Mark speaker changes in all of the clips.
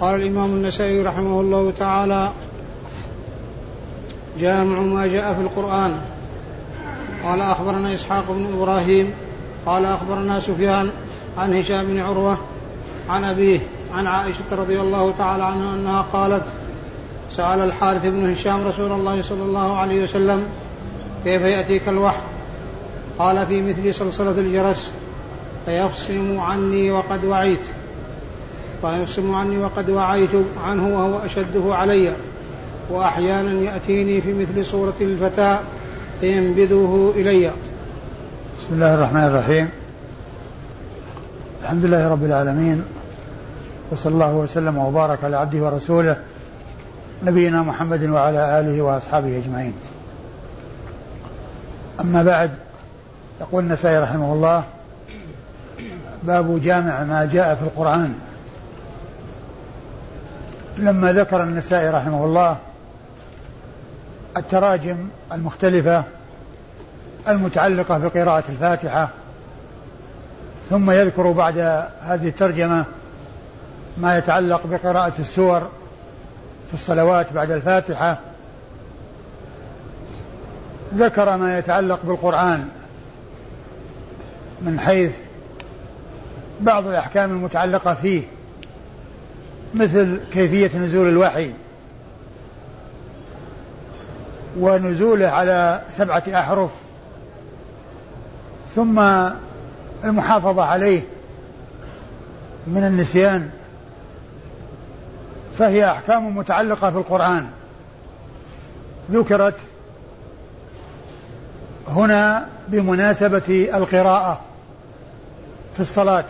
Speaker 1: قال الإمام النسائي رحمه الله تعالى جامع ما جاء في القرآن. قال أخبرنا إسحاق بن إبراهيم قال أخبرنا سفيان عن هشام بن عروة عن أبيه عن عائشة رضي الله تعالى عنها أنها قالت سأل الحارث بن هشام رسول الله صلى الله عليه وسلم كيف يأتيك الوحي؟ قال في مثل صلصلة الجرس فيفصم عني وقد وعيت. فيفصم عني وقد وعيت عنه وهو أشده علي وأحيانا يأتيني في مثل صورة الفتى فينبذه إلي.
Speaker 2: بسم الله الرحمن الرحيم. الحمد لله رب العالمين وصلى الله وسلم وبارك على عبده ورسوله نبينا محمد وعلى آله وأصحابه أجمعين. أما بعد يقول النسائي رحمه الله باب جامع ما جاء في القرآن. لما ذكر النسائي رحمه الله التراجم المختلفة المتعلقة بقراءة الفاتحة ثم يذكر بعد هذه الترجمة ما يتعلق بقراءة السور في الصلوات بعد الفاتحة ذكر ما يتعلق بالقرآن من حيث بعض الأحكام المتعلقة فيه. مثل كيفية نزول الوحي ونزوله على سبعة أحرف ثم المحافظة عليه من النسيان فهي أحكام متعلقة بالقرآن. ذكرت هنا بمناسبة القراءة في الصلاة.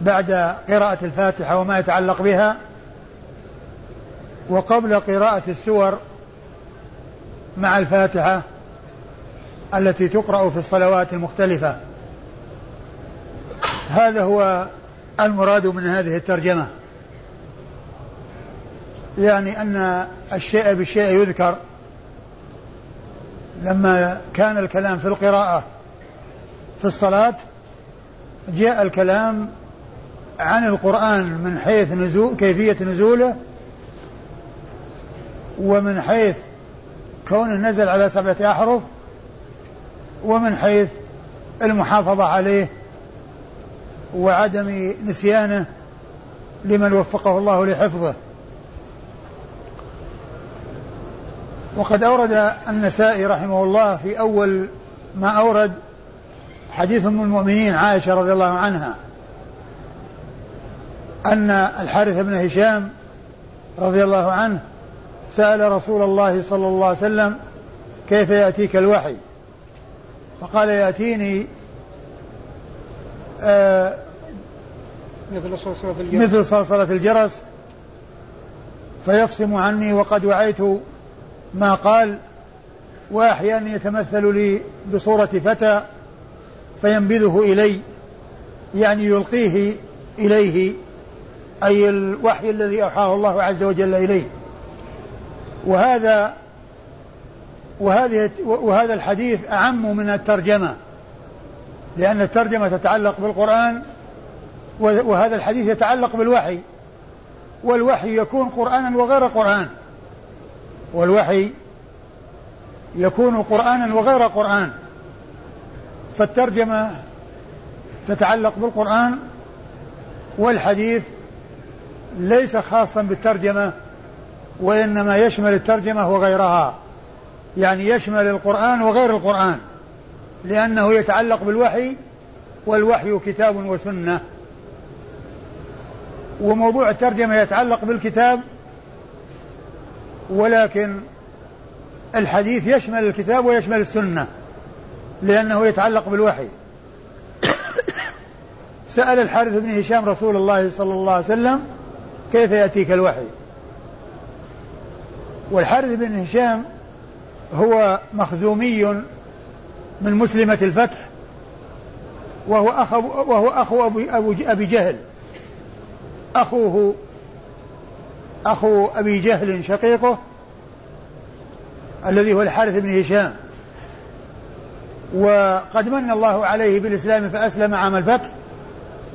Speaker 2: بعد قراءة الفاتحة وما يتعلق بها وقبل قراءة السور مع الفاتحة التي تقرأ في الصلوات المختلفة. هذا هو المراد من هذه الترجمة. يعني أن الشيء بالشيء يذكر. لما كان الكلام في القراءة في الصلاة جاء الكلام عن القرآن من حيث نزول كيفية نزوله ومن حيث كونه نزل على سبعة أحرف ومن حيث المحافظة عليه وعدم نسيانه لمن وفقه الله لحفظه. وقد أورد النسائي رحمه الله في أول ما أورد حديث أم المؤمنين عائشة رضي الله عنها. أن الحارث بن هشام رضي الله عنه سأل رسول الله صلى الله عليه وسلم كيف يأتيك الوحي؟ فقال يأتيني آه مثل صلصلة الجرس. مثل صلصلة الجرس فيفصم عني وقد وعيت ما قال وأحيانا يتمثل لي بصورة فتى فينبذه إلي يعني يلقيه إليه. أي الوحي الذي أوحاه الله عز وجل إليه. وهذا وهذه وهذا الحديث أعم من الترجمة لأن الترجمة تتعلق بالقرآن وهذا الحديث يتعلق بالوحي والوحي يكون قرآنا وغير قرآن. والوحي يكون قرآنا وغير قرآن. فالترجمة تتعلق بالقرآن والحديث ليس خاصا بالترجمة وإنما يشمل الترجمة وغيرها. يعني يشمل القرآن وغير القرآن لأنه يتعلق بالوحي والوحي كتاب وسنة. وموضوع الترجمة يتعلق بالكتاب ولكن الحديث يشمل الكتاب ويشمل السنة لأنه يتعلق بالوحي. سأل الحارث بن هشام رسول الله صلى الله عليه وسلم كيف يأتيك الوحي؟ والحارث بن هشام هو مخزومي من مسلمة الفتح وهو أخو وهو أخو أبي, أبي جهل. أخوه أخو أبي جهل شقيقه الذي هو الحارث بن هشام. وقد من الله عليه بالإسلام فأسلم عام الفتح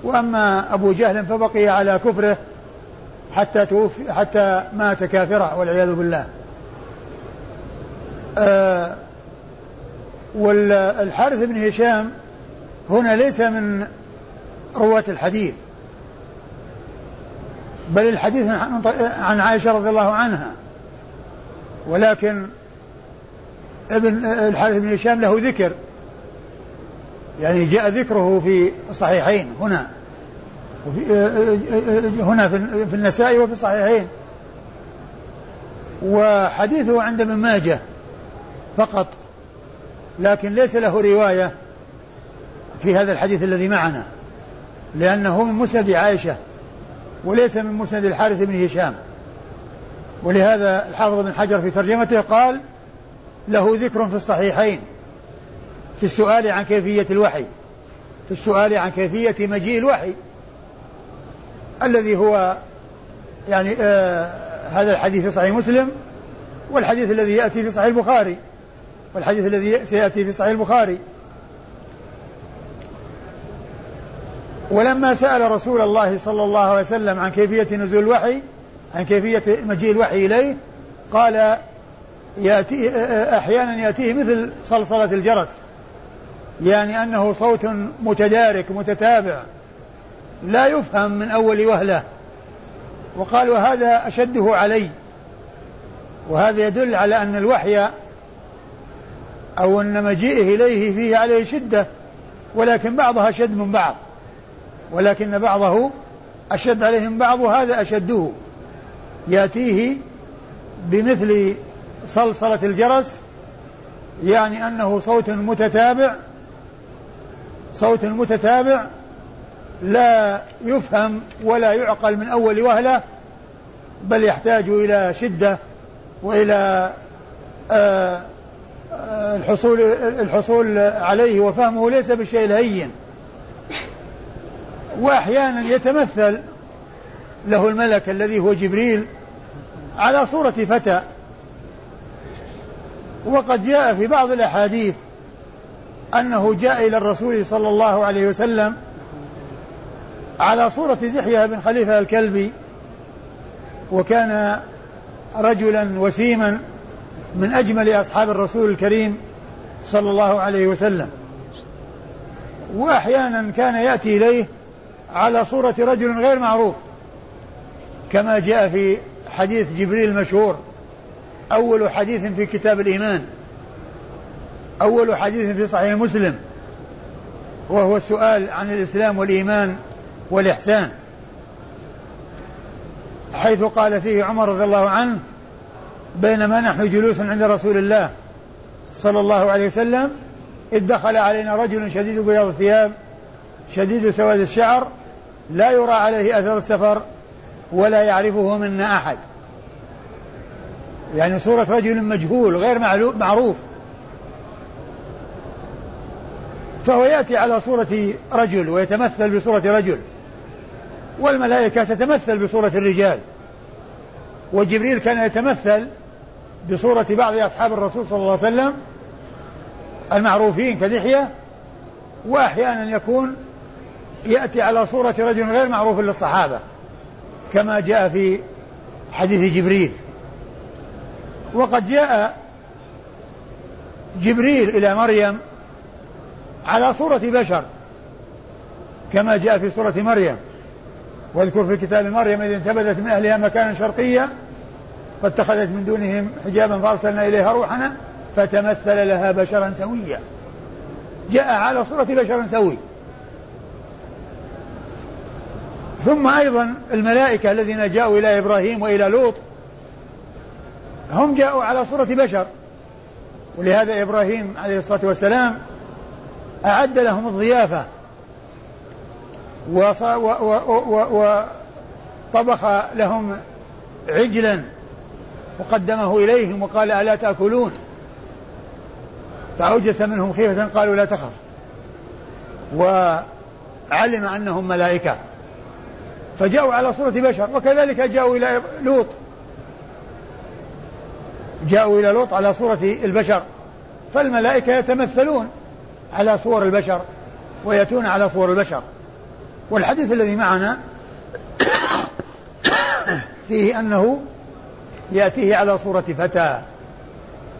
Speaker 2: وأما أبو جهل فبقي على كفره حتى توفي حتى مات كافرا والعياذ بالله. آه والحارث بن هشام هنا ليس من رواة الحديث. بل الحديث عن عائشة رضي الله عنها. ولكن ابن الحارث بن هشام له ذكر. يعني جاء ذكره في الصحيحين هنا. وفي هنا في النسائي وفي الصحيحين. وحديثه عند ابن ماجه فقط لكن ليس له رواية في هذا الحديث الذي معنا لأنه من مسند عائشة وليس من مسند الحارث بن هشام. ولهذا الحافظ بن حجر في ترجمته قال له ذكر في الصحيحين في السؤال عن كيفية الوحي في السؤال عن كيفية مجيء الوحي. الذي هو يعني آه هذا الحديث في صحيح مسلم والحديث الذي يأتي في صحيح البخاري والحديث الذي سيأتي في صحيح البخاري. ولما سأل رسول الله صلى الله عليه وسلم عن كيفية نزول الوحي عن كيفية مجيء الوحي إليه قال يأتي أحيانا يأتيه مثل صلصلة الجرس يعني أنه صوت متدارك متتابع. لا يفهم من أول وهلة. وقال وهذا أشده علي. وهذا يدل على أن الوحي أو أن مجيئه إليه فيه عليه شدة ولكن بعضها أشد من بعض. ولكن بعضه أشد عليه من بعض وهذا أشده. يأتيه بمثل صلصلة الجرس يعني أنه صوت متتابع صوت متتابع لا يفهم ولا يعقل من أول وهلة بل يحتاج إلى شدة وإلى آه الحصول الحصول عليه وفهمه ليس بالشيء الهين وأحيانا يتمثل له الملك الذي هو جبريل على صورة فتى. وقد جاء في بعض الأحاديث أنه جاء إلى الرسول صلى الله عليه وسلم على صورة دحية بن خليفة الكلبي وكان رجلا وسيما من أجمل أصحاب الرسول الكريم صلى الله عليه وسلم. وأحيانا كان يأتي إليه على صورة رجل غير معروف كما جاء في حديث جبريل المشهور أول حديث في كتاب الإيمان أول حديث في صحيح مسلم وهو السؤال عن الإسلام والإيمان. والإحسان. حيث قال فيه عمر رضي الله عنه بينما نحن جلوس عند رسول الله صلى الله عليه وسلم إذ دخل علينا رجل شديد بياض الثياب شديد سواد الشعر لا يرى عليه أثر السفر ولا يعرفه منا أحد. يعني صورة رجل مجهول غير معروف. فهو يأتي على صورة رجل ويتمثل بصورة رجل. والملائكة تتمثل بصورة الرجال. وجبريل كان يتمثل بصورة بعض أصحاب الرسول صلى الله عليه وسلم المعروفين كدحية وأحيانا يكون يأتي على صورة رجل غير معروف للصحابة كما جاء في حديث جبريل. وقد جاء جبريل إلى مريم على صورة بشر كما جاء في سورة مريم. واذكر في كتاب مريم إذ انتبذت من أهلها مكانا شرقيا فاتخذت من دونهم حجابا فأرسلنا إليها روحنا فتمثل لها بشرا سويا. جاء على صورة بشر سوي. ثم أيضا الملائكة الذين جاءوا إلى إبراهيم وإلى لوط هم جاءوا على صورة بشر. ولهذا إبراهيم عليه الصلاة والسلام أعد لهم الضيافة. وطبخ لهم عجلا وقدمه إليهم وقال ألا تأكلون؟ فأوجس منهم خيفة قالوا لا تخف. وعلم أنهم ملائكة. فجاءوا على صورة بشر وكذلك جاءوا إلى لوط. جاءوا إلى لوط على صورة البشر. فالملائكة يتمثلون على صور البشر ويأتون على صور البشر. والحديث الذي معنا فيه أنه يأتيه على صورة فتى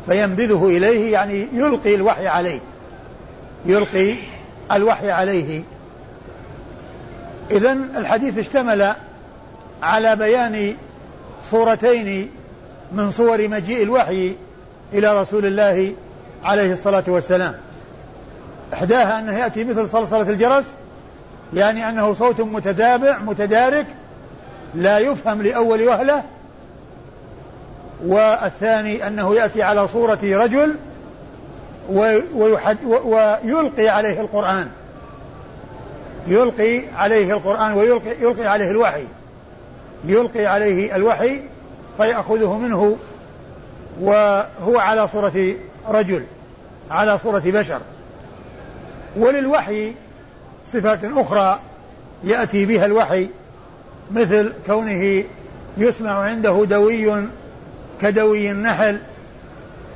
Speaker 2: فينبذه إليه يعني يلقي الوحي عليه يلقي الوحي عليه. إذا الحديث اشتمل على بيان صورتين من صور مجيء الوحي إلى رسول الله عليه الصلاة والسلام. إحداها أنه يأتي مثل صلصلة الجرس يعني أنه صوت متتابع متدارك لا يفهم لأول وهلة. والثاني أنه يأتي على صورة رجل ويلقي عليه القرآن. يلقي عليه القرآن ويلقي يلقي عليه الوحي. يلقي عليه الوحي فيأخذه منه وهو على صورة رجل على صورة بشر. وللوحي صفات أخرى يأتي بها الوحي مثل كونه يسمع عنده دوي كدوي النحل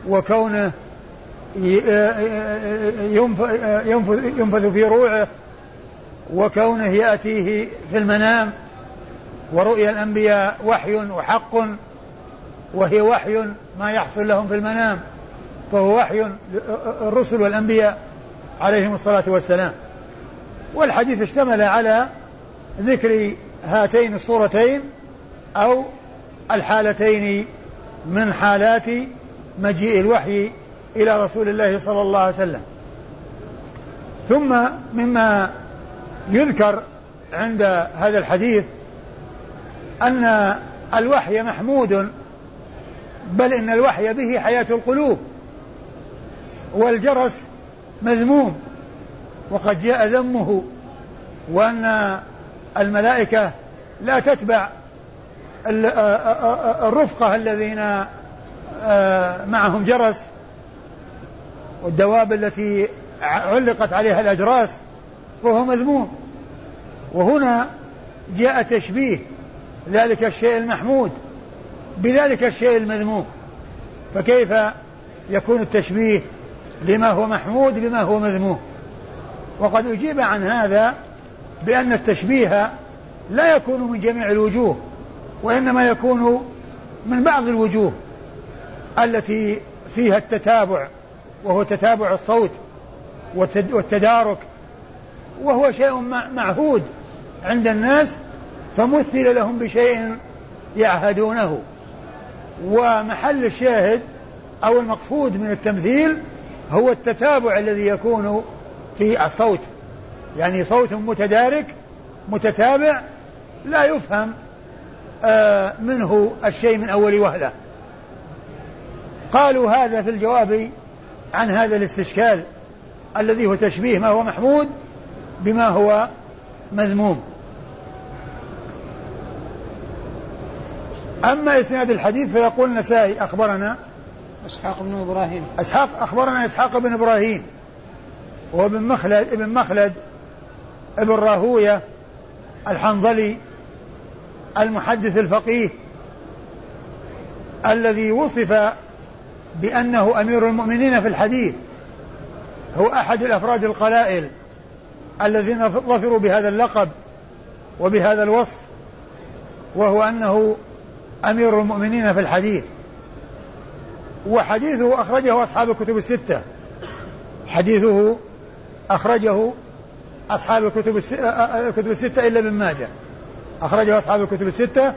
Speaker 2: وكونه ينفذ في روعه وكونه يأتيه في المنام ورؤيا الأنبياء وحي وحق وهي وحي ما يحصل لهم في المنام فهو وحي الرسل والأنبياء عليهم الصلاة والسلام. والحديث اشتمل على ذكر هاتين الصورتين أو الحالتين من حالات مجيء الوحي إلى رسول الله صلى الله عليه وسلم. ثم مما يذكر عند هذا الحديث أن الوحي محمود بل إن الوحي به حياة القلوب والجرس مذموم. وقد جاء ذمه وأن الملائكة لا تتبع الرفقة الذين معهم جرس والدواب التي علقت عليها الأجراس وهو مذموم. وهنا جاء تشبيه ذلك الشيء المحمود بذلك الشيء المذموم. فكيف يكون التشبيه لما هو محمود بما هو مذموم؟ وقد أجيب عن هذا بأن التشبيه لا يكون من جميع الوجوه وإنما يكون من بعض الوجوه التي فيها التتابع وهو تتابع الصوت والتدارك وهو شيء معهود عند الناس فمثل لهم بشيء يعهدونه. ومحل الشاهد أو المقصود من التمثيل هو التتابع الذي يكون في الصوت يعني صوت متدارك متتابع لا يفهم آه، منه الشيء من أول وهلة. قالوا هذا في الجواب عن هذا الاستشكال الذي هو تشبيه ما هو محمود بما هو مذموم. أما إسناد الحديث فيقول النسائي أخبرنا
Speaker 1: إسحاق بن إبراهيم.
Speaker 2: إسحاق أخبرنا إسحاق بن إبراهيم. وهو ابن مخلد ابن مخلد ابن راهوية الحنظلي المحدث الفقيه الذي وصف بأنه أمير المؤمنين في الحديث هو أحد الأفراد القلائل الذين ظفروا بهذا اللقب وبهذا الوصف وهو أنه أمير المؤمنين في الحديث. وحديثه أخرجه أصحاب الكتب الستة. حديثه أخرجه أصحاب الكتب الكتب الستة إلا ابن ماجه. أخرجه أصحاب الكتب الستة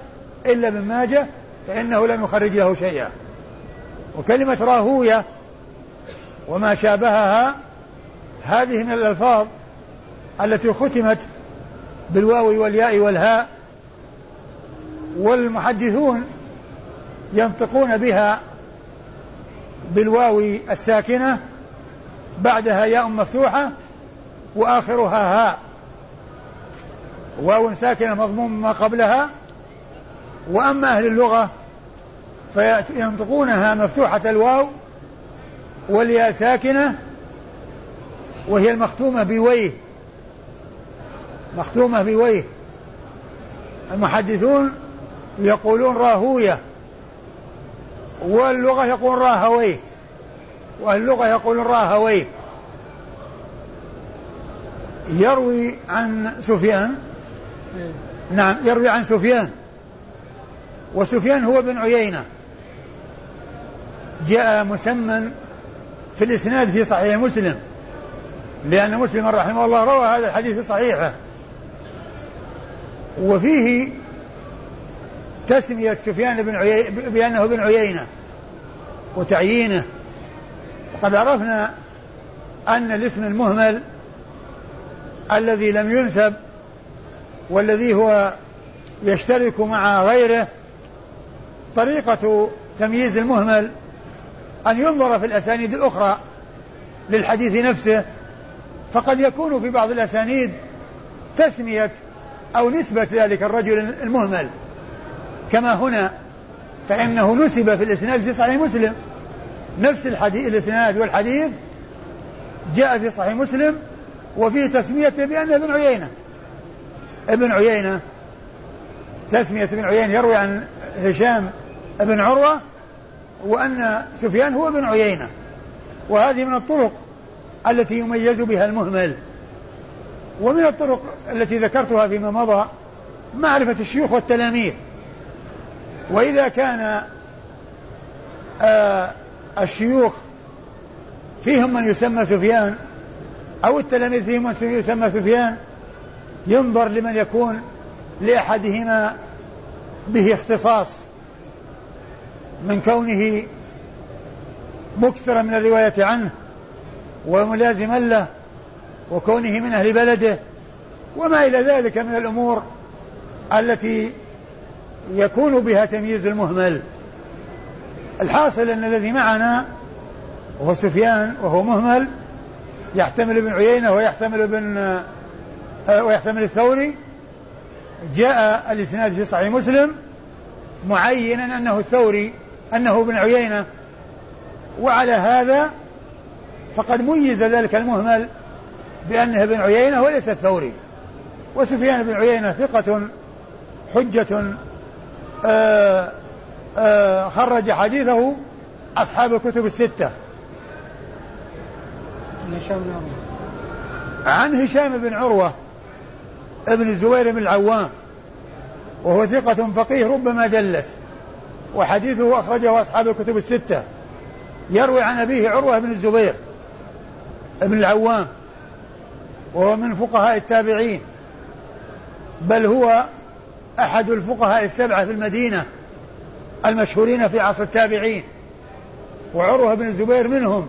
Speaker 2: إلا ابن ماجه فإنه لم يخرج له شيئا. وكلمة راهوية وما شابهها هذه من الألفاظ التي ختمت بالواو والياء والهاء والمحدثون ينطقون بها بالواو الساكنة بعدها ياء مفتوحة وآخرها هاء واو ساكنة مضموم ما قبلها. وأما أهل اللغة فينطقونها مفتوحة الواو والياء ساكنة وهي المختومة بويه. مختومة بويه. المحدثون يقولون راهوية واللغة يقول راهويه واللغة يقولون راهويه يروي عن سفيان؟ نعم يروي عن سفيان. وسفيان هو بن عيينة. جاء مسمى في الإسناد في صحيح مسلم لأن مسلم رحمه الله روى هذا الحديث في صحيحه. وفيه تسمية سفيان بن عيينة بأنه بن عيينة وتعيينه. وقد عرفنا أن الاسم المهمل الذي لم ينسب والذي هو يشترك مع غيره طريقة تمييز المهمل أن ينظر في الأسانيد الأخرى للحديث نفسه فقد يكون في بعض الأسانيد تسمية أو نسبة ذلك الرجل المهمل. كما هنا فإنه نسب في الإسناد في صحيح مسلم. نفس الحديث الإسناد والحديث جاء في صحيح مسلم وفيه تسميته بأنه ابن عيينة. ابن عيينة. تسمية ابن عيينة يروي عن هشام بن عروة وأن سفيان هو ابن عيينة. وهذه من الطرق التي يميز بها المهمل. ومن الطرق التي ذكرتها فيما مضى معرفة الشيوخ والتلاميذ. وإذا كان آه الشيوخ فيهم من يسمى سفيان أو التلاميذ فيهم يسمى سفيان ينظر لمن يكون لأحدهما به اختصاص من كونه مكثرا من الرواية عنه وملازما له وكونه من أهل بلده وما إلى ذلك من الأمور التي يكون بها تمييز المهمل. الحاصل أن الذي معنا وهو سفيان وهو مهمل يحتمل ابن عيينة ويحتمل ابن آه، ويحتمل الثوري. جاء الإسناد في صحيح مسلم معينا أنه الثوري أنه ابن عيينة. وعلى هذا فقد ميز ذلك المهمل بأنه ابن عيينة وليس الثوري. وسفيان بن عيينة ثقة حجة آآ آه، آآ آه، خرج حديثه أصحاب الكتب الستة. عن هشام بن عروة ابن الزبير بن العوام وهو ثقة فقيه ربما دلس وحديثه أخرجه أصحاب الكتب الستة. يروي عن أبيه عروة بن الزبير ابن العوام وهو من فقهاء التابعين بل هو أحد الفقهاء السبعة في المدينة المشهورين في عصر التابعين وعروة بن الزبير منهم.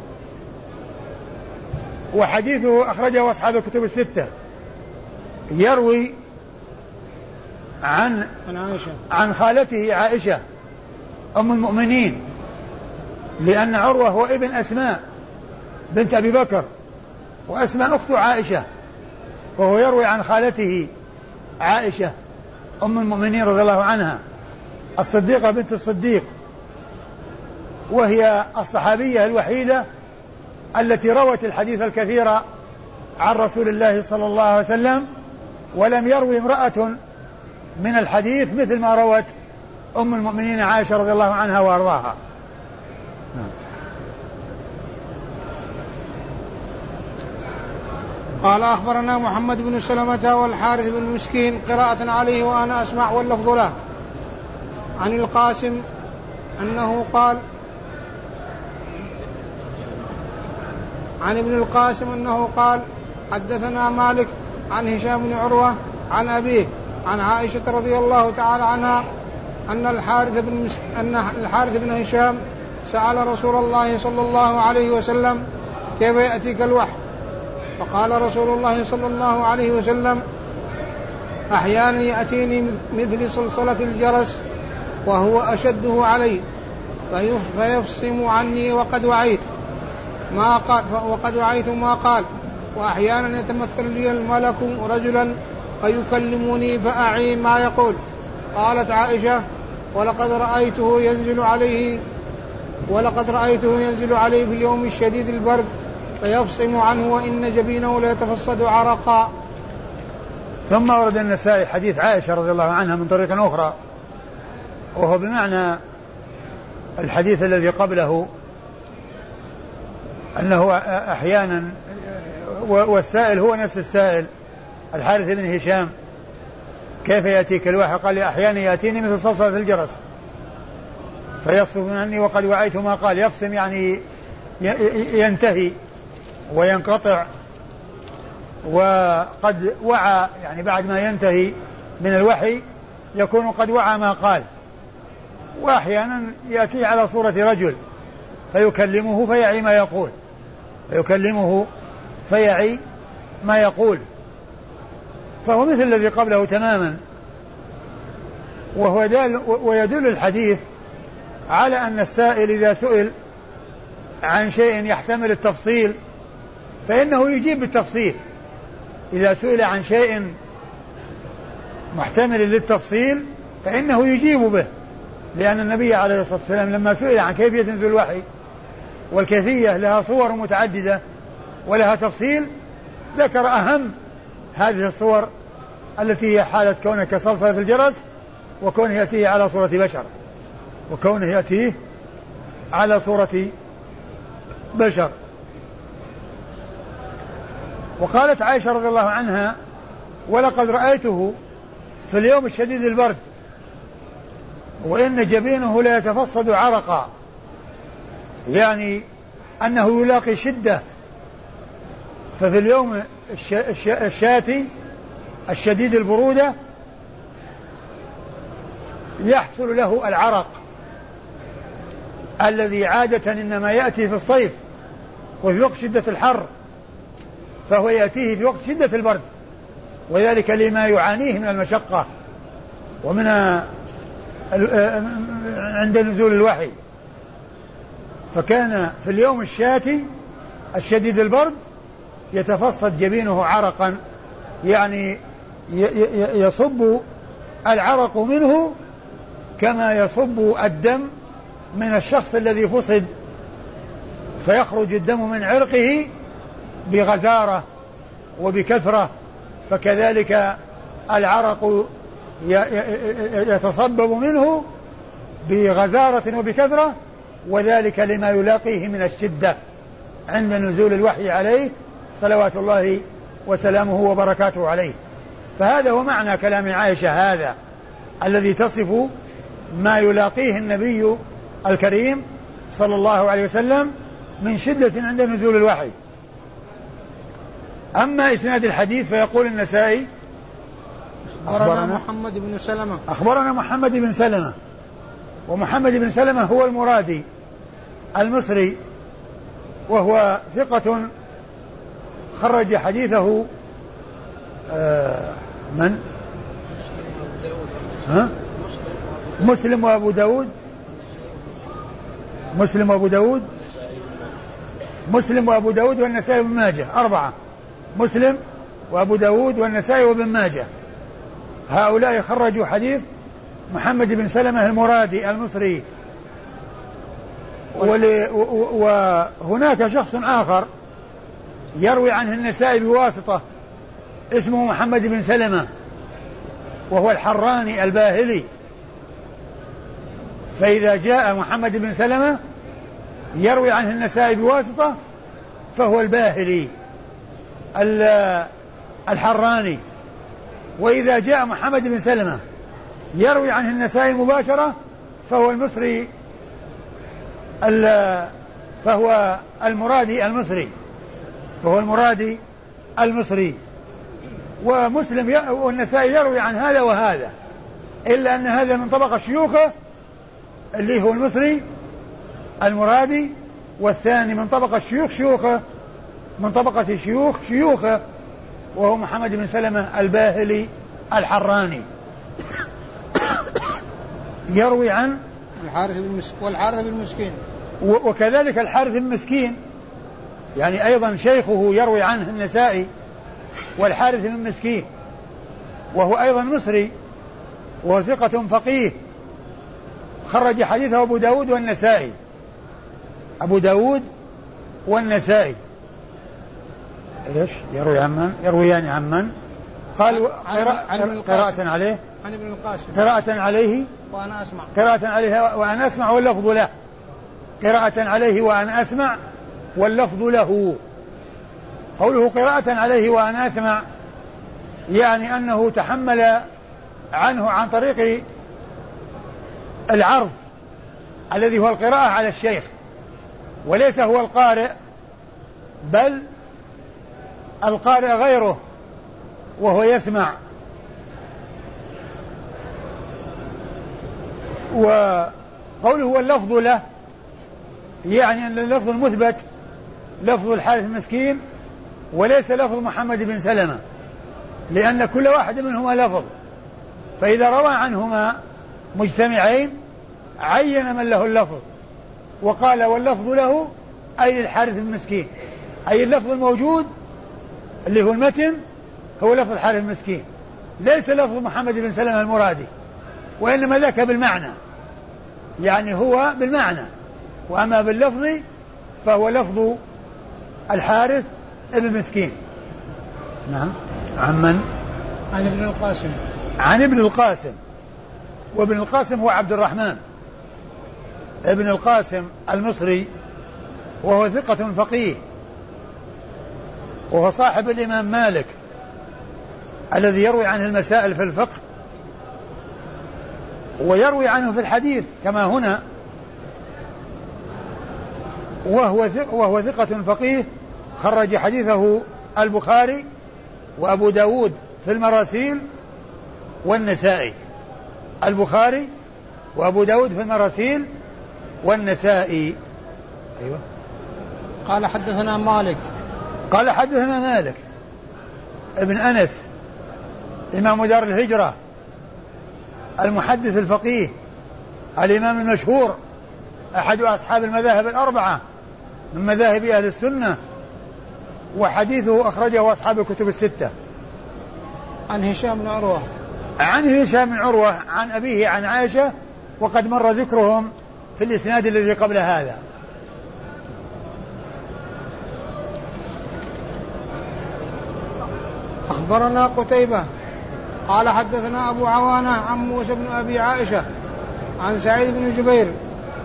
Speaker 2: وحديثه أخرجه أصحاب الكتب الستة. يروي عن عن عائشة. عن خالته عائشة أم المؤمنين لأن عروة هو ابن أسماء بنت أبي بكر وأسماء أخت عائشة وهو يروي عن خالته عائشة أم المؤمنين رضي الله عنها الصديقة بنت الصديق وهي الصحابية الوحيدة التي روت الحديث الكثير عن رسول الله صلى الله عليه وسلم ولم يروي امرأة من الحديث مثل ما روت أم المؤمنين عائشة رضي الله عنها وأرضاها نعم.
Speaker 1: قال أخبرنا محمد بن سلمة والحارث بن مسكين قراءة عليه وأنا أسمع واللفظ له عن القاسم أنه قال عن ابن القاسم أنه قال حدثنا مالك عن هشام بن عروة عن أبيه عن عائشة رضي الله تعالى عنها أن الحارث بن. أن الحارث بن هشام سأل رسول الله صلى الله عليه وسلم كيف يأتيك الوحي فقال رسول الله صلى الله عليه وسلم أحيانا يأتيني مثل صلصلة الجرس وهو أشده علي فيفصم عني وقد وعيت ما قال وقد وعيت ما قال وأحيانا يتمثل لي الملك رجلا فيكلمني فأعي ما يقول. قالت عائشة ولقد رأيته ينزل عليه ولقد رأيته ينزل عليه في اليوم الشديد البرد فيفصم عنه وإن جبينه ليتفصد عرقا.
Speaker 2: ثم ورد النسائي حديث عائشة رضي الله عنها من طريق أخرى وهو بمعنى الحديث الذي قبله أنه أحيانا والسائل هو نفس السائل الحارث بن هشام. كيف يأتيك الوحي؟ قال أحيانا يأتيني مثل صلصلة الجرس. فيصف عني وقد وعيت ما قال. يفصم يعني ينتهي وينقطع وقد وعى يعني بعد ما ينتهي من الوحي يكون قد وعى ما قال. وأحيانا يأتي على صورة رجل فيكلمه فيعي ما يقول. فيكلمه فيعي ما يقول. فهو مثل الذي قبله تماما. وهو دال ويدل الحديث على أن السائل إذا سئل عن شيء يحتمل التفصيل فإنه يجيب بالتفصيل. إذا سئل عن شيء محتمل للتفصيل فإنه يجيب به. لأن النبي عليه الصلاة والسلام لما سئل عن كيفية نزول الوحي والكيفية لها صور متعددة ولها تفصيل. ذكر أهم هذه الصور التي هي حالة كونه كصلصلة الجرس وكونه يأتيه على صورة بشر وكونه يأتيه على صورة بشر. وقالت عائشة رضي الله عنها ولقد رأيته في اليوم الشديد البرد وإن جبينه لا يتفصد عرقا. يعني أنه يلاقي شدة. ففي اليوم الشاتي الشديد البرودة يحصل له العرق الذي عادة إنما يأتي في الصيف وفي وقت شدة الحر فهو يأتيه في وقت شدة البرد. وذلك لما يعانيه من المشقة ومن عند نزول الوحي. فكان في اليوم الشاتي الشديد البرد يتفصد جبينه عرقا يعني يصب العرق منه كما يصب الدم من الشخص الذي فصد. فيخرج الدم من عرقه بغزارة وبكثرة فكذلك العرق يتصبب منه بغزارة وبكثرة وذلك لما يلاقيه من الشدة عند نزول الوحي عليه صلوات الله وسلامه وبركاته عليه. فهذا هو معنى كلام عائشة هذا الذي تصف ما يلاقيه النبي الكريم صلى الله عليه وسلم من شدة عند نزول الوحي. أما إسناد الحديث فيقول النسائي
Speaker 1: أخبرنا محمد بن سلمة.
Speaker 2: أخبرنا محمد بن سلمة. ومحمد بن سلمة هو المرادي المصري وهو ثقة خرج حديثه آه من؟ ها؟ مسلم وأبو داود مسلم وأبو داود مسلم وأبو داود والنسائي وابن ماجه أربعة مسلم وأبو داود والنسائي وابن ماجه هؤلاء خرجوا حديث محمد بن سلمة المرادي المصري. وهناك شخص آخر يروي عنه النسائي بواسطة اسمه محمد بن سلمة وهو الحراني الباهلي. فإذا جاء محمد بن سلمة يروي عنه النسائي بواسطة فهو الباهلي الحراني. وإذا جاء محمد بن سلمة يروي عنه النسائي مباشرة فهو المصري فهو المرادي المصري. فهو المرادي المصري. ومسلم والنسائي يروي عن هذا وهذا. إلا أن هذا من طبقة شيوخه اللي هو المصري المرادي والثاني من طبقة شيوخ شيوخه من طبقة شيوخ شيوخه وهو محمد بن سلمة الباهلي الحراني. يروي عن
Speaker 1: الحارث بن والحارث بن مسكين.
Speaker 2: وكذلك الحارث بن مسكين. يعني أيضا شيخه يروي عنه النسائي والحارث بن مسكين. وهو أيضا مصري وهو ثقة فقيه. خرج حديثه أبو داود والنسائي. أبو داود والنسائي. إيش؟ يروي عن من؟ يرويان عن من؟ قال قراءة عليه.
Speaker 1: عن ابن القاسم.
Speaker 2: قراءة عليه؟
Speaker 1: وأنا أسمع.
Speaker 2: قراءة عليه وأنا أسمع واللفظ له. قراءة عليه وأنا أسمع واللفظ له. قوله قراءة عليه وأنا أسمع يعني أنه تحمل عنه عن طريق العرض الذي هو القراءة على الشيخ. وليس هو القارئ بل القارئ غيره وهو يسمع. وقوله هو اللفظ له يعني أن اللفظ المثبت لفظ الحارث المسكين وليس لفظ محمد بن سلمة لأن كل واحد منهما لفظ. فإذا روى عنهما مجتمعين عين من له اللفظ وقال واللفظ له أي للحارث المسكين أي اللفظ الموجود اللي هو المتن هو لفظ الحارث المسكين ليس لفظ محمد بن سلمة المرادي. وإنما ذاك بالمعنى. يعني هو بالمعنى. وأما باللفظ فهو لفظ الحارث ابن مسكين نعم. عن من؟
Speaker 1: عن ابن القاسم.
Speaker 2: عن ابن القاسم. وابن القاسم هو عبد الرحمن. ابن القاسم المصري وهو ثقة فقيه. وهو صاحب الإمام مالك الذي يروي عنه المسائل في الفقه ويروي عنه في الحديث كما هنا وهو وهو ثقة فقيه خرج حديثه البخاري وأبو داود في المراسيل والنسائي. البخاري وأبو داود في المراسيل والنسائي.
Speaker 1: أيوة. قال حدثنا مالك.
Speaker 2: قال حدثنا مالك ابن أنس إمام دار الهجرة المحدث الفقيه الإمام المشهور أحد أصحاب المذاهب الأربعة من مذاهب أهل السنة وحديثه أخرجه أصحاب الكتب الستة.
Speaker 1: عن هشام بن عروة.
Speaker 2: عن هشام بن عروة عن أبيه عن عائشة وقد مر ذكرهم في الإسناد الذي قبل هذا.
Speaker 1: أخبرنا قتيبة. قال حدثنا أبو عوانة عن موسى بن أبي عائشة عن سعيد بن جبير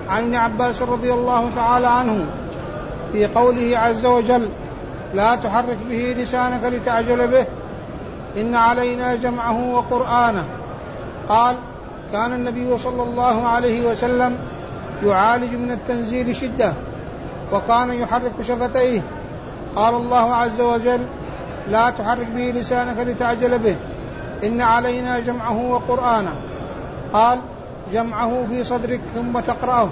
Speaker 1: عن ابن عباس رضي الله تعالى عنه في قوله عز وجل لا تحرك به لسانك لتعجل به إن علينا جمعه وقرآنه. قال كان النبي صلى الله عليه وسلم يعالج من التنزيل شدة وكان يحرك شفتيه. قال الله عز وجل لا تحرك به لسانك لتعجل به. إن علينا جمعه وقرآنه. قال جمعه في صدرك ثم تقرأه.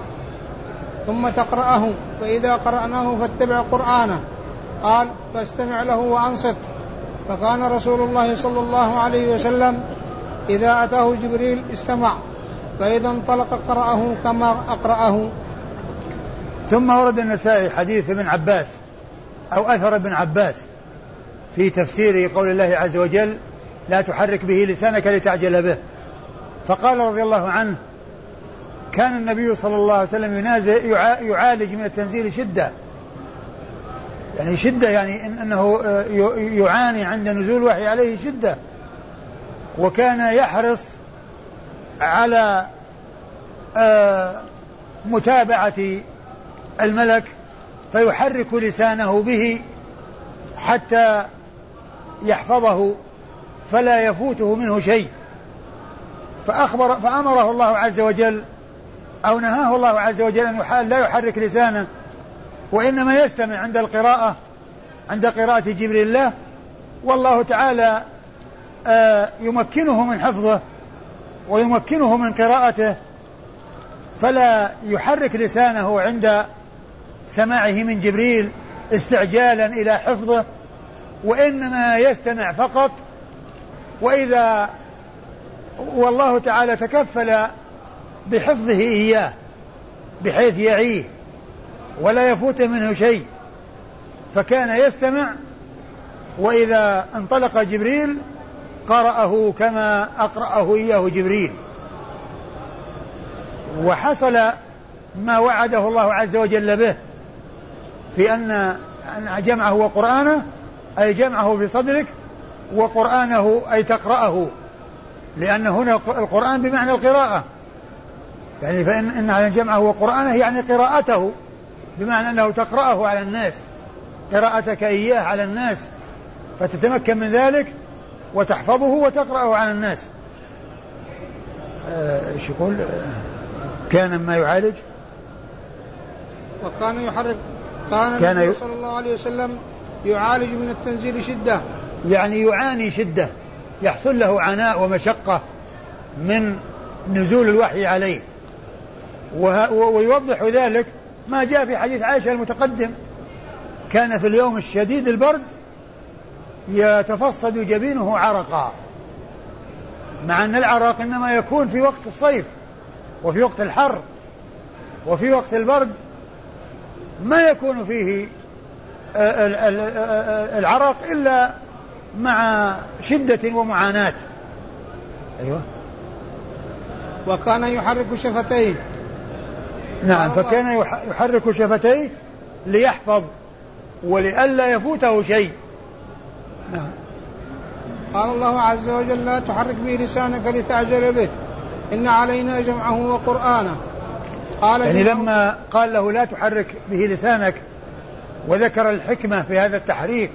Speaker 1: ثم تقرأه فإذا قرأناه فاتبع قرآنه. قال فاستمع له وأنصت. فكان رسول الله صلى الله عليه وسلم إذا أتاه جبريل استمع فإذا انطلق قرأه كما أقرأه.
Speaker 2: ثم ورد النسائي حديث ابن عباس أو أثر ابن عباس في تفسير قول الله عز وجل لا تحرك به لسانك لتعجل به. فقال رضي الله عنه كان النبي صلى الله عليه وسلم ينازع يعالج من التنزيل شدة. يعني شدة يعني إن أنه آه، يعاني عند نزول الوحي عليه شدة. وكان يحرص على آه، متابعة الملك فيحرك لسانه به حتى يحفظه. فلا يفوته منه شيء. فأخبر فأمره الله عز وجل أو نهاه الله عز وجل أن يحال لا يحرك لسانه وإنما يستمع عند القراءة عند قراءة جبريل الله. والله تعالى آه، يمكنه من حفظه ويمكنه من قراءته فلا يحرك لسانه عند سماعه من جبريل استعجالا إلى حفظه وإنما يستمع فقط وإذا والله تعالى تكفل بحفظه إياه بحيث يعيه ولا يفوت منه شيء فكان يستمع. وإذا انطلق جبريل قرأه كما أقرأه إياه جبريل. وحصل ما وعده الله عز وجل به في أن جمعه وقرآنه أي جمعه في صدرك وقرآنه أي تقرأه. لأن هنا القرآن بمعنى القراءة. يعني فإن إن على جمعه وقرآنه يعني قراءته بمعنى أنه تقرأه على الناس. قراءتك إياه على الناس. فتتمكن من ذلك وتحفظه وتقرأه على الناس. آه، إيش يقول؟ آه، كان ما يعالج.
Speaker 1: وكان يحرك كان, كان النبي صلى الله عليه وسلم يعالج من التنزيل شدة.
Speaker 2: يعني يعاني شدة يحصل له عناء ومشقة من نزول الوحي عليه. ويوضح ذلك ما جاء في حديث عائشة المتقدم. كان في اليوم الشديد البرد يتفصد جبينه عرقا. مع أن العرق إنما يكون في وقت الصيف وفي وقت الحر وفي وقت البرد ما يكون فيه العرق إلا مع شدة ومعاناة. أيوه.
Speaker 1: وكان يحرك شفتيه.
Speaker 2: نعم فكان يحرك شفتيه ليحفظ ولئلا يفوته شيء.
Speaker 1: نعم. قال الله عز وجل لا تحرك به لسانك لتعجل به. إن علينا جمعه وقرآنه.
Speaker 2: قال يعني لما قال له لا تحرك به لسانك. وذكر الحكمة في هذا التحريك.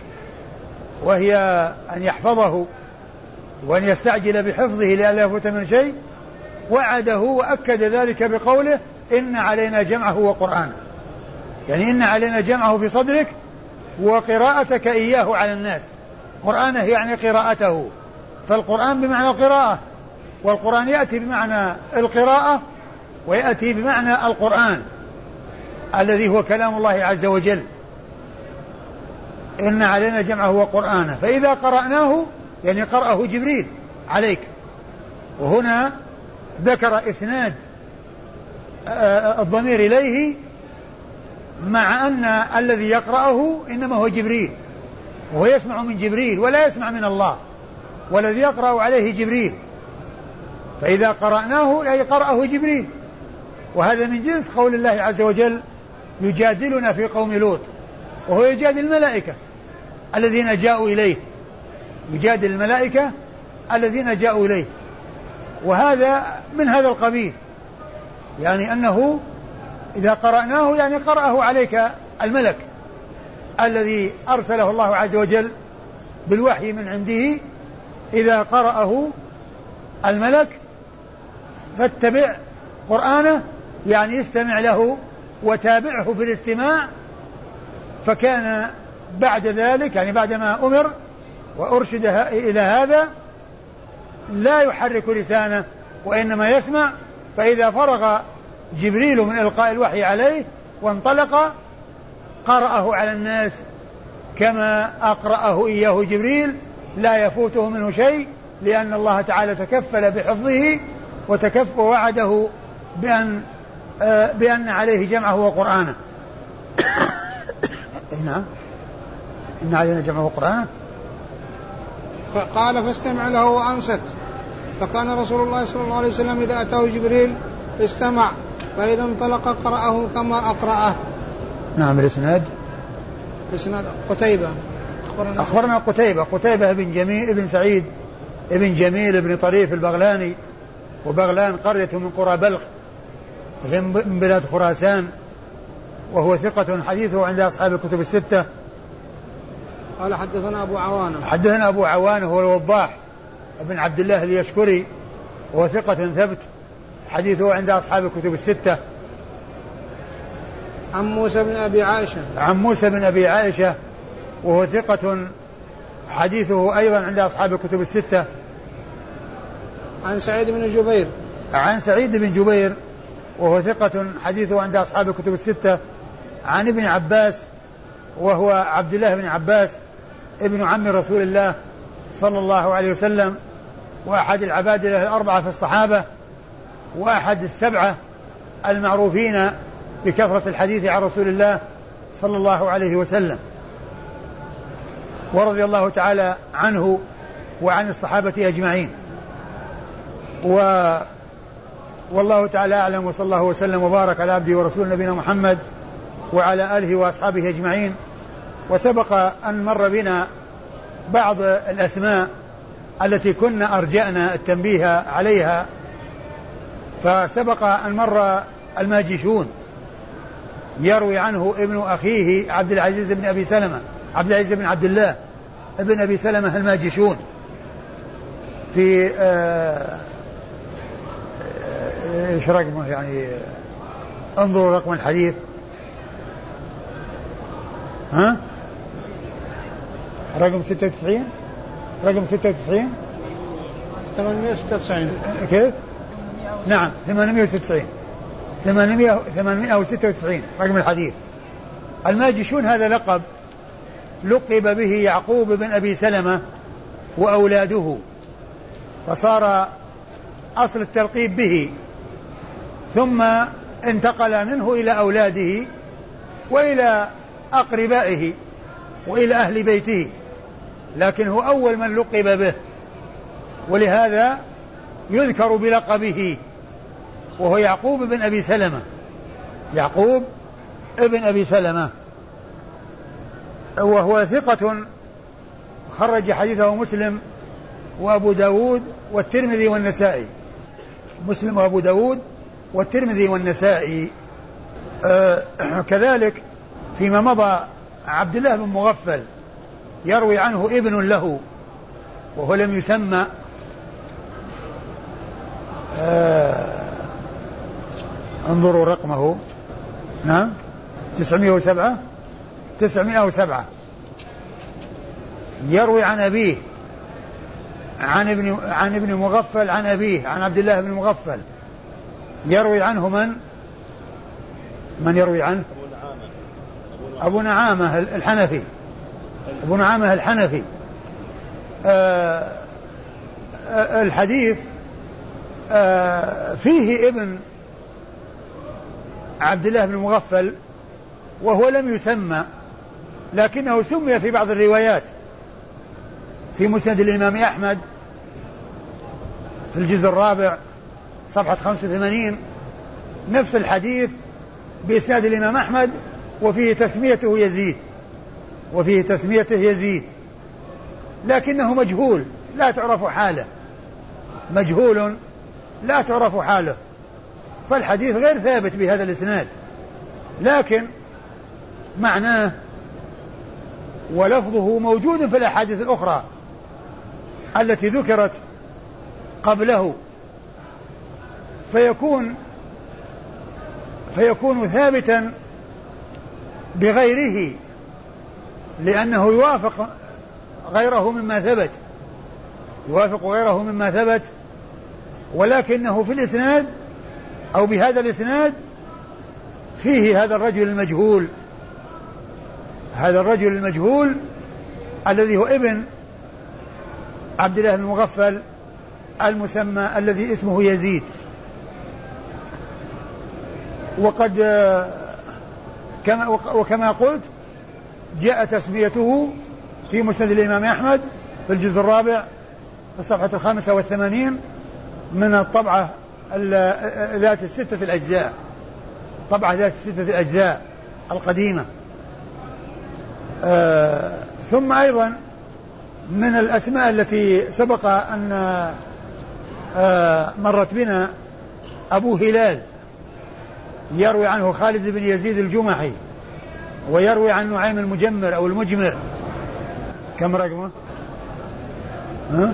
Speaker 2: وهي أن يحفظه وأن يستعجل بحفظه لئلا يفوت من شيء وعده وأكد ذلك بقوله إن علينا جمعه وقرآنه. يعني إن علينا جمعه في صدرك وقراءتك إياه على الناس. قرآنه يعني قراءته. فالقرآن بمعنى القراءة والقرآن يأتي بمعنى القراءة ويأتي بمعنى القرآن الذي هو كلام الله عز وجل. إن علينا جمعه وقرآنه فإذا قرأناه يعني قرأه جبريل عليك. وهنا ذكر إسناد آه، الضمير إليه مع أن الذي يقرأه إنما هو جبريل. وهو يسمع من جبريل ولا يسمع من الله. والذي يقرأ عليه جبريل. فإذا قرأناه أي قرأه جبريل. وهذا من جنس قول الله عز وجل يجادلنا في قوم لوط. وهو يجادل الملائكة. الذين جاءوا إليه. يجادل الملائكة الذين جاءوا إليه. وهذا من هذا القبيل. يعني أنه إذا قرأناه يعني قرأه عليك الملك الذي أرسله الله عز وجل بالوحي من عنده. إذا قرأه الملك فاتبع قرآنه يعني استمع له وتابعه في الاستماع. فكان بعد ذلك يعني بعدما أمر وأرشد إلى هذا لا يحرك لسانه وإنما يسمع فإذا فرغ جبريل من إلقاء الوحي عليه وانطلق قرأه على الناس كما أقرأه إياه جبريل لا يفوته منه شيء لأن الله تعالى تكفل بحفظه وتكف ووعده بأن آه بأن عليه جمعه وقرآنه. نعم. إن علينا جمعه وقرآنه
Speaker 1: فقال فاستمع له وأنصت. فكان رسول الله صلى الله عليه وسلم إذا أتاه جبريل استمع فإذا انطلق قرأه كما أقرأه.
Speaker 2: نعم الإسناد.
Speaker 1: إسناد قتيبة.
Speaker 2: أخبرنا, أخبرنا قتيبة. قتيبة بن جميل بن سعيد ابن جميل بن طريف البغلاني. وبغلان قرية من قرى بلخ من بلاد خراسان. وهو ثقة حديثه عند أصحاب الكتب الستة.
Speaker 1: قال حدثنا أبو عوانة.
Speaker 2: حدثنا أبو عوانة هو الوضاح ابن عبد الله اليشكري وهو ثقة ثبت حديثه عند أصحاب الكتب الستة.
Speaker 1: عن موسى بن أبي عائشة.
Speaker 2: عن موسى بن أبي عائشة وهو ثقة حديثه أيضا عند أصحاب الكتب الستة.
Speaker 1: عن سعيد بن جبير.
Speaker 2: عن سعيد بن جبير وهو ثقة حديثه عند أصحاب الكتب الستة. عن ابن عباس وهو عبد الله بن عباس ابن عم رسول الله صلى الله عليه وسلم وأحد العبادلة الأربعة في الصحابة وأحد السبعة المعروفين بكثرة الحديث عن رسول الله صلى الله عليه وسلم. ورضي الله تعالى عنه وعن الصحابة أجمعين. و والله تعالى أعلم وصلى الله وسلم وبارك على عبده ورسول نبينا محمد وعلى آله وأصحابه أجمعين. وسبق أن مر بنا بعض الأسماء التي كنا أرجأنا التنبيه عليها فسبق أن مر الماجشون يروي عنه ابن أخيه عبد العزيز بن أبي سلمة عبد العزيز بن عبد الله ابن أبي سلمة الماجشون. في آه، آه، إيش رقمه يعني؟ انظروا رقم الحديث. ها؟ رقم 96 رقم 96
Speaker 1: 896
Speaker 2: كيف؟ نعم 896 800 896 رقم الحديث. الماجشون هذا لقب لقب به يعقوب بن أبي سلمة وأولاده. فصار أصل التلقيب به. ثم انتقل منه إلى أولاده وإلى أقربائه وإلى أهل بيته. لكن هو أول من لقب به. ولهذا يذكر بلقبه وهو يعقوب بن أبي سلمة. يعقوب ابن أبي سلمة. وهو ثقة خرج حديثه مسلم وأبو داود والترمذي والنسائي. مسلم وأبو داود والترمذي والنسائي. آه كذلك فيما مضى عبد الله بن مغفل يروي عنه ابن له وهو لم يسمى. آه انظروا رقمه. نعم. 907 907 يروي عن أبيه عن ابن عن ابن مغفل عن أبيه عن عبد الله بن مغفل. يروي عنه من؟ من يروي عنه؟ أبو نعامة الحنفي. أبو نعامة الحنفي. آه آه الحديث آه فيه ابن عبد الله بن مغفل وهو لم يسمى لكنه سمي في بعض الروايات في مسند الإمام أحمد في الجزء الرابع صفحة 85 نفس الحديث بإسناد الإمام أحمد وفيه تسميته يزيد. وفيه تسميته يزيد. لكنه مجهول لا تعرف حاله. مجهول لا تعرف حاله. فالحديث غير ثابت بهذا الإسناد. لكن معناه ولفظه موجود في الأحاديث الأخرى التي ذكرت قبله. فيكون فيكون ثابتا بغيره لأنه يوافق غيره مما ثبت. يوافق غيره مما ثبت. ولكنه في الإسناد أو بهذا الإسناد فيه هذا الرجل المجهول. هذا الرجل المجهول الذي هو ابن عبد الله بن مغفل المسمى الذي اسمه يزيد. وقد كما وكما قلت جاء تسميته في مسند الإمام أحمد في الجزء الرابع في الصفحة الخامسة والثمانين من الطبعة ذات الستة الأجزاء. طبعة ذات الستة الأجزاء القديمة. آه ثم أيضا من الأسماء التي سبق أن آه مرت بنا أبو هلال يروي عنه خالد بن يزيد الجمحي. ويروي عن نعيم المجمر أو المجمر. كم رقمه؟ ها؟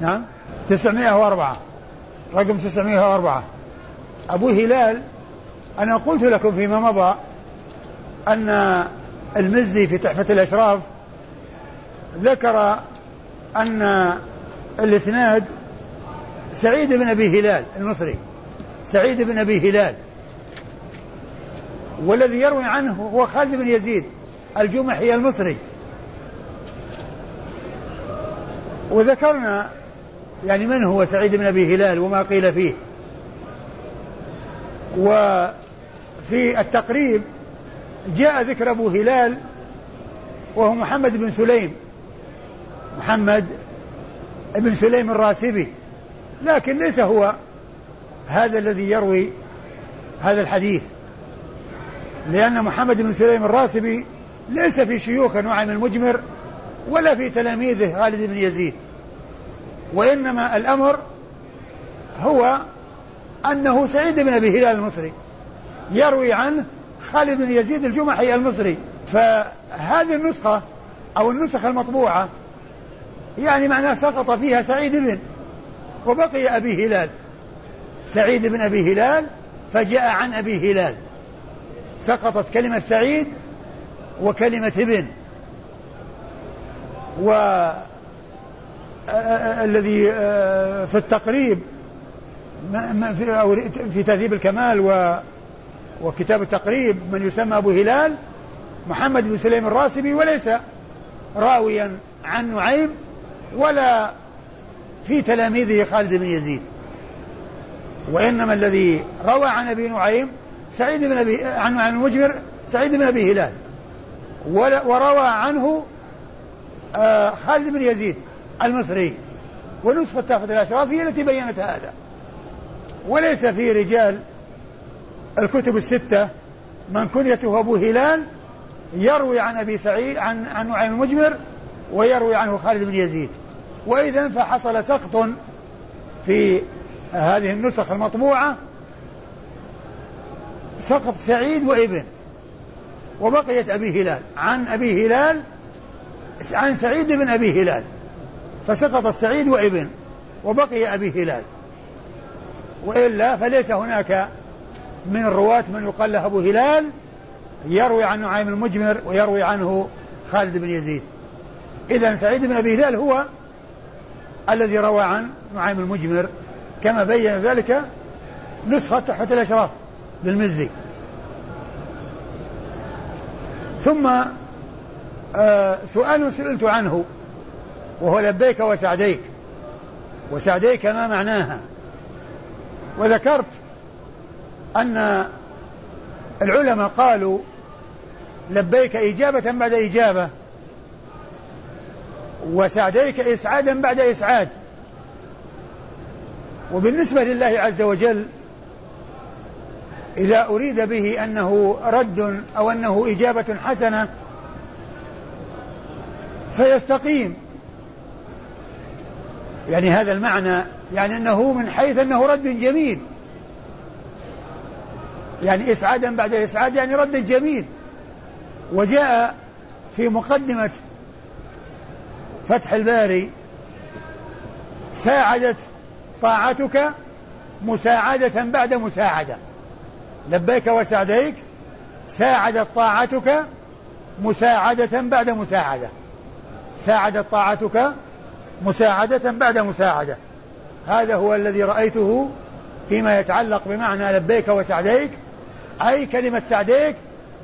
Speaker 2: نعم؟ 904 رقم 904 أبو هلال أنا قلت لكم فيما مضى أن المزي في تحفة الأشراف ذكر أن الإسناد سعيد بن أبي هلال المصري. سعيد بن أبي هلال. والذي يروي عنه هو خالد بن يزيد الجمحي المصري. وذكرنا يعني من هو سعيد بن أبي هلال وما قيل فيه. وفي التقريب جاء ذكر أبو هلال وهو محمد بن سليم محمد بن سليم الراسبي. لكن ليس هو هذا الذي يروي هذا الحديث. لأن محمد بن سليم الراسبي ليس في شيوخ نعيم المجمر ولا في تلاميذه خالد بن يزيد. وإنما الأمر هو أنه سعيد بن أبي هلال المصري يروي عنه خالد بن يزيد الجمحي المصري. فهذه النسخة أو النسخة المطبوعة يعني معناه سقط فيها سعيد بن وبقي أبي هلال. سعيد بن أبي هلال فجاء عن أبي هلال. سقطت كلمة سعيد وكلمة ابن. و الذي في التقريب في تهذيب الكمال و وكتاب التقريب من يسمى أبو هلال محمد بن سليم الراسبي وليس راويا عن نعيم ولا في تلاميذه خالد بن يزيد. وإنما الذي روى عن أبي نعيم سعيد بن أبي عن عن المجمر سعيد بن أبي هلال. وروى عنه آه، خالد بن يزيد المصري. ونسخة تحفة الأشراف هي التي بينت هذا. وليس في رجال الكتب الستة من كنيته أبو هلال يروي عن أبي سعيد عن عن نعيم المجمر ويروي عنه خالد بن يزيد. وإذا فحصل سقط في هذه النسخ المطبوعة سقط سعيد وابن. وبقيت أبي هلال. عن أبي هلال عن سعيد بن أبي هلال. فسقط السعيد وابن وبقي أبي هلال. وإلا فليس هناك من الرواة من يقال له أبو هلال يروي عن نعيم المجمر ويروي عنه خالد بن يزيد. إذا سعيد بن أبي هلال هو الذي روى عن نعيم المجمر. كما بين ذلك نسخة تحفة الأشراف. للمزي ثم آه سؤال سئلت عنه وهو لبيك وسعديك. وسعديك ما معناها؟ وذكرت أن العلماء قالوا لبيك إجابة بعد إجابة وسعديك إسعادا بعد إسعاد. وبالنسبة لله عز وجل إذا أريد به أنه رد أو أنه إجابة حسنة فيستقيم. يعني هذا المعنى يعني أنه من حيث أنه رد جميل. يعني إسعادا بعد إسعاد يعني رد جميل. وجاء في مقدمة فتح الباري ساعدت طاعتك مساعدة بعد مساعدة. لبيك وسعديك ساعدت طاعتك مساعدة بعد مساعدة. ساعدت طاعتك مساعدة بعد مساعدة. هذا هو الذي رأيته فيما يتعلق بمعنى لبيك وسعديك أي كلمة سعديك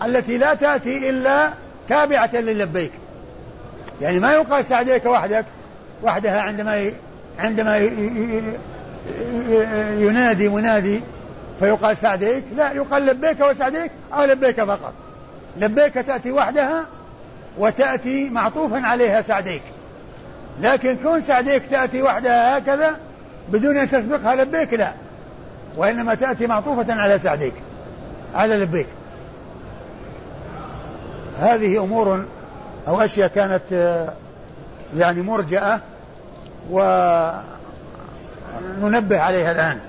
Speaker 2: التي لا تأتي إلا تابعة للبيك. يعني ما يقال سعديك وحدك وحدها عندما عندما ينادي منادي فيقال سعديك؟ لا يقال لبيك وسعديك أو لبيك فقط. لبيك تأتي وحدها وتأتي معطوفا عليها سعديك. لكن كون سعديك تأتي وحدها هكذا بدون أن تسبقها لبيك لا. وإنما تأتي معطوفة على سعديك على لبيك. هذه أمور أو أشياء كانت آه، يعني مرجئة وننبه عليها الآن.